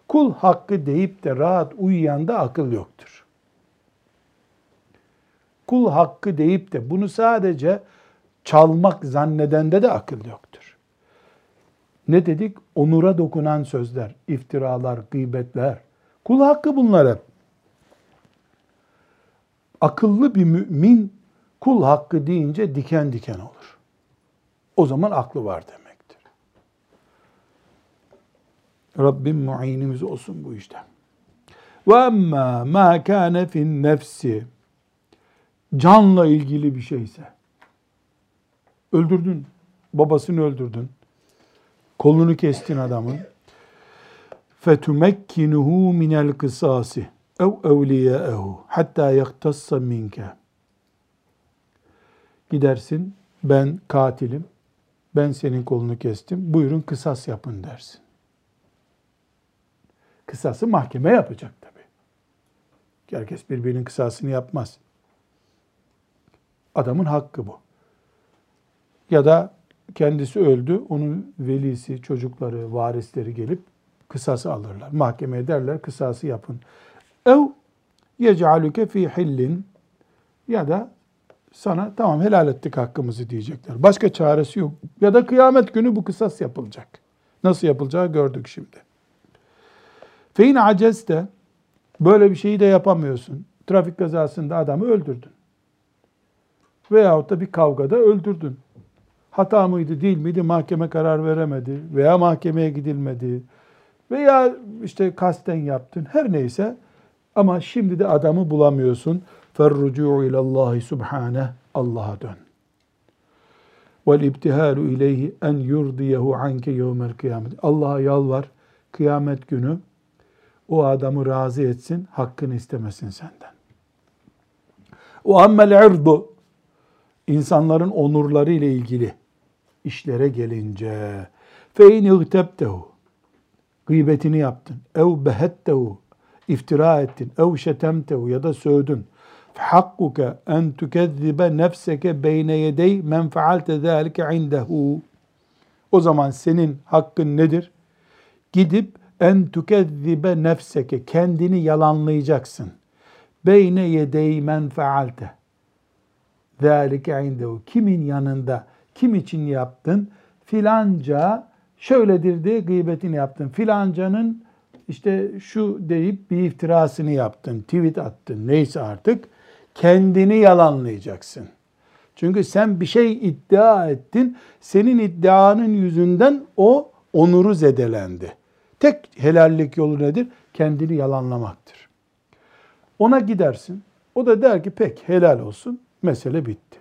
Kul hakkı deyip de rahat uyuyan da akıl yoktur. Kul hakkı deyip de bunu sadece çalmak zannedende de akıl yoktur. Ne dedik? Onura dokunan sözler, iftiralar, gıybetler. Kul hakkı bunlar hep. Akıllı bir mümin kul hakkı deyince diken diken olur. O zaman aklı var demektir. Rabbim muinimiz olsun bu işte. Ve amma ma kana fin nefsi canla ilgili bir şeyse öldürdün, babasını öldürdün, kolunu kestin adamın. fetumekkinuhu minel kısasi ev evliyaehu hatta yaktassa minke. Gidersin, ben katilim, ben senin kolunu kestim, buyurun kısas yapın dersin. Kısası mahkeme yapacak tabi. Herkes birbirinin kısasını yapmaz. Adamın hakkı bu. Ya da kendisi öldü, onun velisi, çocukları, varisleri gelip kısası alırlar. Mahkemeye derler, kısası yapın. Ev yec'aluke fi hillin ya da sana tamam helal ettik hakkımızı diyecekler. Başka çaresi yok. Ya da kıyamet günü bu kısas yapılacak. Nasıl yapılacağı gördük şimdi. Fein aceste böyle bir şeyi de yapamıyorsun. Trafik kazasında adamı öldürdün. Veyahut da bir kavgada öldürdün. Hata mıydı değil miydi mahkeme karar veremedi veya mahkemeye gidilmedi veya işte kasten yaptın her neyse ama şimdi de adamı bulamıyorsun. Ferrucu ilallahi subhane Allah'a dön. İbtihalu ileyhi en yurdiyehu anke yevmel kıyamet. Allah'a yalvar kıyamet günü o adamı razı etsin, hakkını istemesin senden. Ammel irdu insanların onurları ile ilgili işlere gelince in igtebtehu gıybetini yaptın ev behettehu iftira ettin ev şetemtehu ya da sövdün hakkuke en tükezzibe nefseke beyne yedey men faalte zâlike indehu o zaman senin hakkın nedir? Gidip en tükezzibe nefseke kendini yalanlayacaksın. Beyne yedey men faalte zâlike indehu kimin yanında kim için yaptın? Filanca şöyledir diye gıybetini yaptın. Filancanın işte şu deyip bir iftirasını yaptın, tweet attın neyse artık kendini yalanlayacaksın. Çünkü sen bir şey iddia ettin. Senin iddianın yüzünden o onuru zedelendi. Tek helallik yolu nedir? Kendini yalanlamaktır. Ona gidersin. O da der ki pek helal olsun. Mesele bitti.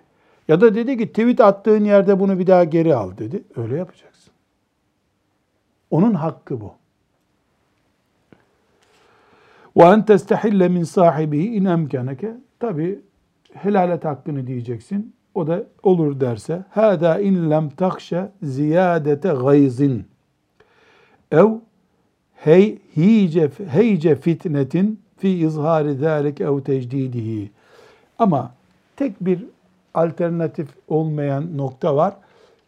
Ya da dedi ki tweet attığın yerde bunu bir daha geri al dedi. Öyle yapacaksın. Onun hakkı bu. Ve en testehille min sahibihi in emkeneke. Tabi helal et hakkını diyeceksin. O da olur derse. Hâdâ in lem takşe ziyadete gayzin. Ev hey, hice, heyce fitnetin fi izhari zâlik ev tecdidihi. Ama tek bir alternatif olmayan nokta var.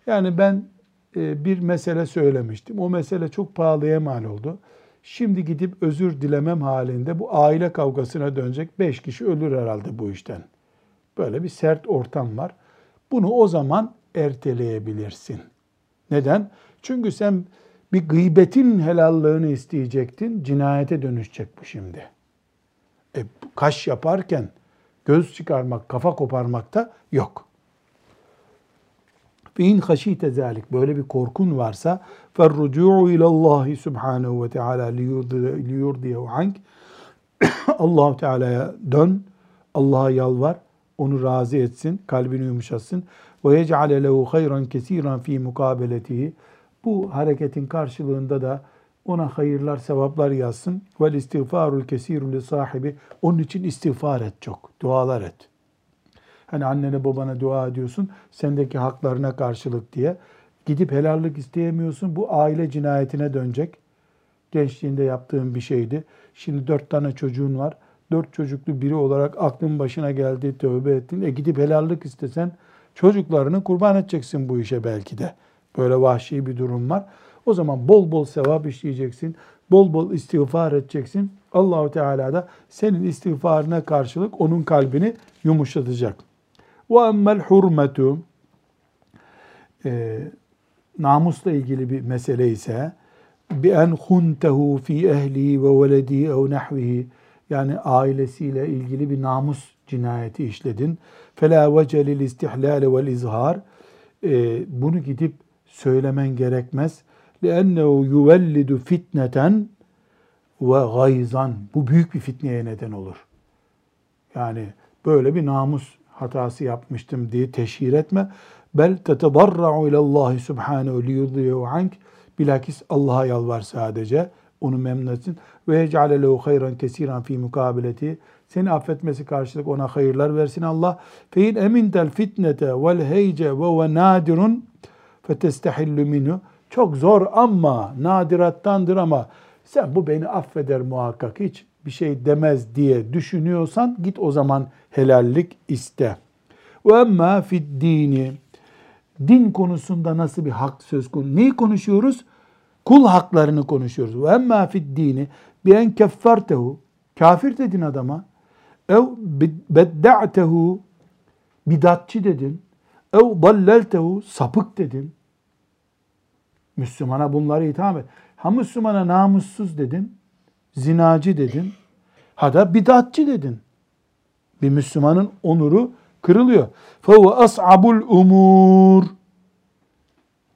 Yani ben e, bir mesele söylemiştim. O mesele çok pahalıya mal oldu. Şimdi gidip özür dilemem halinde bu aile kavgasına dönecek. Beş kişi ölür herhalde bu işten. Böyle bir sert ortam var. Bunu o zaman erteleyebilirsin. Neden? Çünkü sen bir gıybetin helallığını isteyecektin. Cinayete dönüşecek bu şimdi. E, kaş yaparken göz çıkarmak, kafa koparmak da yok. Ve in haşite zalik böyle bir korkun varsa ferrucu'u ilallahi subhanahu ve teala liyurdiyehu ank allah Teala'ya dön, Allah'a yalvar, onu razı etsin, kalbini yumuşatsın. Ve yec'ale lehu hayran kesiran fi mukabeletihi. Bu hareketin karşılığında da ona hayırlar, sevaplar yazsın. Vel istiğfarul kesiru li sahibi. Onun için istiğfar et çok, dualar et. Hani annene babana dua ediyorsun, sendeki haklarına karşılık diye. Gidip helallik isteyemiyorsun, bu aile cinayetine dönecek. Gençliğinde yaptığın bir şeydi. Şimdi dört tane çocuğun var. Dört çocuklu biri olarak aklın başına geldi, tövbe ettin. E gidip helallik istesen çocuklarını kurban edeceksin bu işe belki de. Böyle vahşi bir durum var. O zaman bol bol sevap işleyeceksin. Bol bol istiğfar edeceksin. Allahu Teala da senin istiğfarına karşılık onun kalbini yumuşatacak. Ve emmel hurmetu e, namusla ilgili bir mesele ise bi en huntehu fi ehli ve veledi ev nahvihi yani ailesiyle ilgili bir namus cinayeti işledin. Fela vece lil istihlal vel izhar. Ee, bunu gidip söylemen gerekmez. Lennehu yuvellidu fitneten ve gayzan. Bu büyük bir fitneye neden olur. Yani böyle bir namus hatası yapmıştım diye teşhir etme. Bel tetedarra'u ilallahi subhanehu liyudhiyehu ank. Bilakis Allah'a yalvar sadece. Onu memnun etsin. Ve yec'ale lehu hayran kesiran fi mukabeleti. Seni affetmesi karşılık ona hayırlar versin Allah. Fe in emintel fitnete vel heyce ve ve nadirun fetestehillu minhu. Çok zor ama nadirattandır ama sen bu beni affeder muhakkak hiç bir şey demez diye düşünüyorsan git o zaman helallik iste. Ve emma fid dini din konusunda nasıl bir hak söz konusu? Neyi konuşuyoruz? Kul haklarını konuşuyoruz. Ve emma fid dini bi en keffertehu kafir dedin adama. Ev bedda'tehu bidatçı dedin. Ev dalleltehu sapık dedin. Müslümana bunları itham et. Ha Müslümana namussuz dedin, zinacı dedin, ha da bidatçı dedin. Bir Müslümanın onuru kırılıyor. Fehu as'abul umur.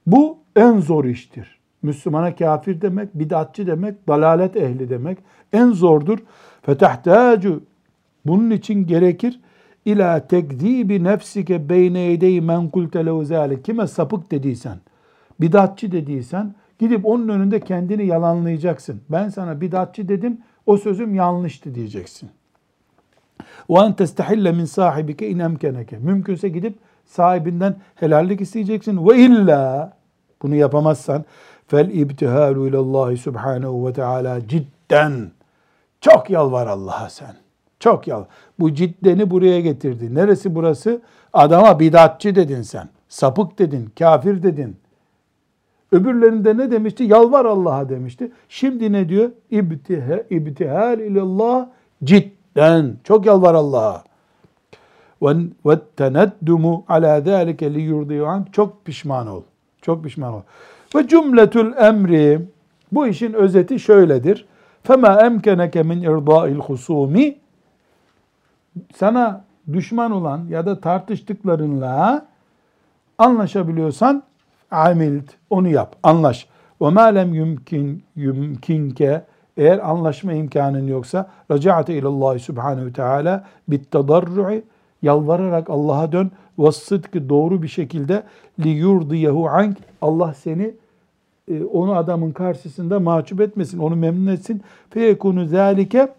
Bu en zor iştir. Müslümana kafir demek, bidatçı demek, dalalet ehli demek en zordur. Fetahtacu bunun için gerekir ila tekzibi nefsike beyne yedeyi men kulte levzali. Kime sapık dediysen, bidatçı dediysen gidip onun önünde kendini yalanlayacaksın. Ben sana bidatçı dedim, o sözüm yanlıştı diyeceksin. وَاَنْ تَسْتَحِلَّ min sahibike in emkeneke. Mümkünse gidip sahibinden helallik isteyeceksin. Ve illa bunu yapamazsan fel ibtihalu ilallahi subhanahu ve teala cidden. Çok yalvar Allah'a sen. Çok yalvar. Bu ciddeni buraya getirdi. Neresi burası? Adama bidatçı dedin sen. Sapık dedin, kafir dedin. Öbürlerinde ne demişti? Yalvar Allah'a demişti. Şimdi ne diyor? İbtiha, ibtihal ilallah cidden. çok yalvar Allah'a. Ve teneddumu ala zâlike li yurdiyu Çok pişman ol. Çok pişman ol. Ve cümletül emri bu işin özeti şöyledir. Fema emkeneke min irdâil husumi sana düşman olan ya da tartıştıklarınla anlaşabiliyorsan amilt onu yap, anlaş. Ve ma lem yumkin yumkinke eğer anlaşma imkanın yoksa racaate ilallah subhanehu teala bit tadarru'i yalvararak Allah'a dön ve doğru bir şekilde li yurdiyehu ank Allah seni e, onu adamın karşısında mahcup etmesin, onu memnun etsin. Fe yekunu zalike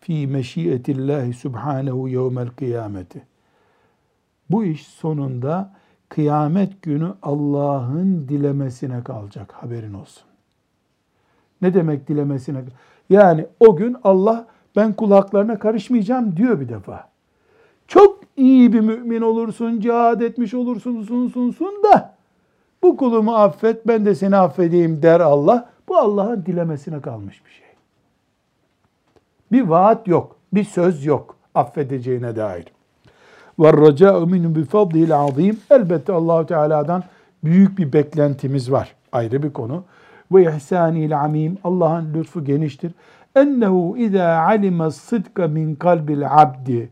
fi meşiyetillahi subhanehu yevmel kıyameti. Bu iş sonunda kıyamet günü Allah'ın dilemesine kalacak haberin olsun. Ne demek dilemesine? Yani o gün Allah ben kulaklarına karışmayacağım diyor bir defa. Çok iyi bir mümin olursun, cihad etmiş olursun, sun sun da bu kulumu affet, ben de seni affedeyim der Allah. Bu Allah'ın dilemesine kalmış bir şey. Bir vaat yok, bir söz yok affedeceğine dair. Minhu bi fadlil azim. Elbette Allah Teala'dan büyük bir beklentimiz var. Ayrı bir konu. Ve ihsanil amim. Allah'ın lütfu geniştir. Ennehu iza alima sıdka min kalbil abdi.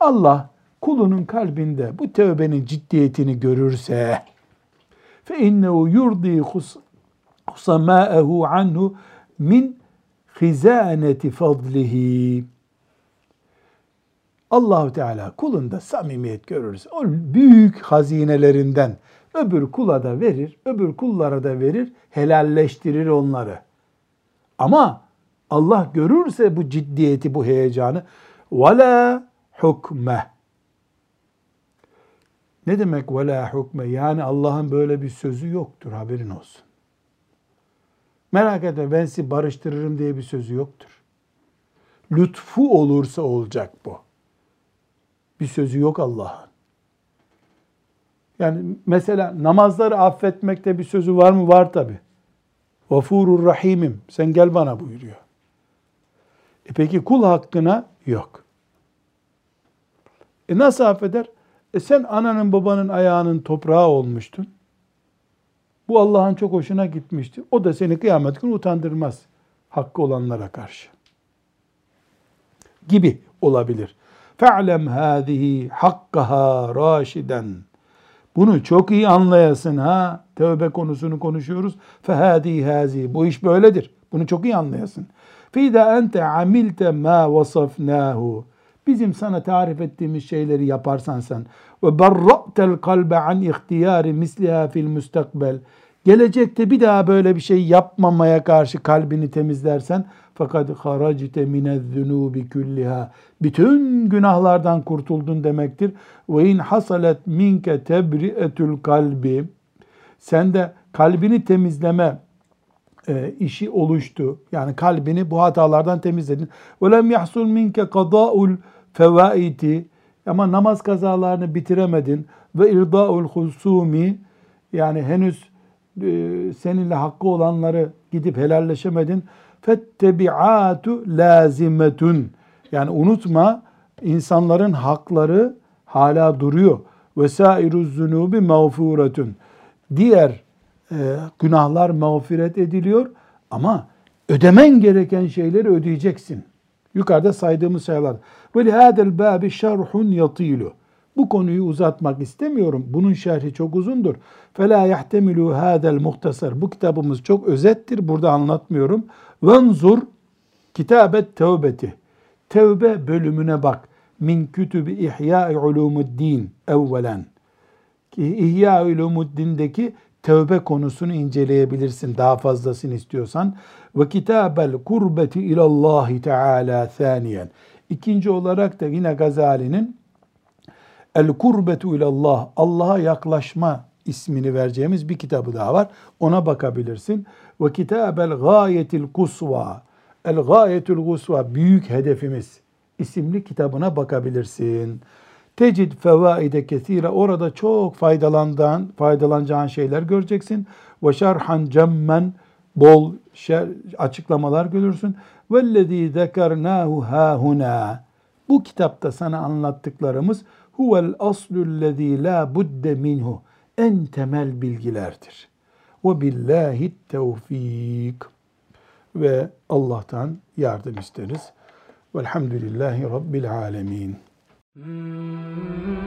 Allah kulunun kalbinde bu tövbenin ciddiyetini görürse fe innehu yurdi husamâehu anhu min hizaneti fadlihi. Allahu Teala kulunda samimiyet görürse o büyük hazinelerinden öbür kula da verir, öbür kullara da verir, helalleştirir onları. Ama Allah görürse bu ciddiyeti, bu heyecanı وَلَا hukme. Ne demek وَلَا hukme? Yani Allah'ın böyle bir sözü yoktur, haberin olsun. Merak etme ben sizi barıştırırım diye bir sözü yoktur. Lütfu olursa olacak bu. Bir sözü yok Allah'ın. Yani mesela namazları affetmekte bir sözü var mı? Var tabi. Vafurur rahimim. Sen gel bana buyuruyor. E peki kul hakkına yok. E nasıl affeder? E sen ananın babanın ayağının toprağı olmuştun. Bu Allah'ın çok hoşuna gitmişti. O da seni kıyamet günü utandırmaz hakkı olanlara karşı. Gibi olabilir. Fe'lem hâzihi hakkaha raşiden. Bunu çok iyi anlayasın ha. Tövbe konusunu konuşuyoruz. Fehâdî hâzi. Bu iş böyledir. Bunu çok iyi anlayasın. Fîdâ ente amilte mâ vasafnâhu. Bizim sana tarif ettiğimiz şeyleri yaparsan sen ve berra'tel kalbe an ihtiyari misliha fil mustakbel. Gelecekte bir daha böyle bir şey yapmamaya karşı kalbini temizlersen fakat haracite minez-zunubi kulliha. Bütün günahlardan kurtuldun demektir. Ve in hasalet minke tebri'etul kalbi. Sen de kalbini temizleme e, işi oluştu. Yani kalbini bu hatalardan temizledin. Ve lem yahsul minke kada'ul fevaiti. Ama namaz kazalarını bitiremedin. Ve irda'ul husumi. Yani henüz e, seninle hakkı olanları gidip helalleşemedin fettebi'atu lazimetun. Yani unutma insanların hakları hala duruyor. Vesairu zunubi mağfuretun. Diğer e, günahlar mağfiret ediliyor ama ödemen gereken şeyleri ödeyeceksin. Yukarıda saydığımız sayılar. Ve hadel babi şerhun yatilu. Bu konuyu uzatmak istemiyorum. Bunun şerhi çok uzundur. Fela yahtemilu hadel muhtasar. Bu kitabımız çok özettir. Burada anlatmıyorum. Venzur kitabet tevbeti. Tevbe bölümüne bak. Min kütübü İhya-i Ulumuddin evvelen. İhya-i Ulumuddin'deki tevbe konusunu inceleyebilirsin daha fazlasını istiyorsan. Ve kitabel kurbeti ilallahi teala thaniyen. İkinci olarak da yine Gazali'nin El kurbetu ilallah Allah'a yaklaşma ismini vereceğimiz bir kitabı daha var. Ona bakabilirsin. Ve kitabel gayetil kusva. El gayetul kusva büyük hedefimiz isimli kitabına bakabilirsin. Tecid fevaide kesire orada çok faydalandığın, faydalanacağın şeyler göreceksin. Ve şerhan cemmen bol şer, açıklamalar görürsün. Vellezî zekernahu hâhunâ. Bu kitapta sana anlattıklarımız huvel aslüllezî la budde minhu. En temel bilgilerdir. Ve billahi tevfik. Ve Allah'tan yardım isteriz. Velhamdülillahi Rabbil alemin. Mm-hmm.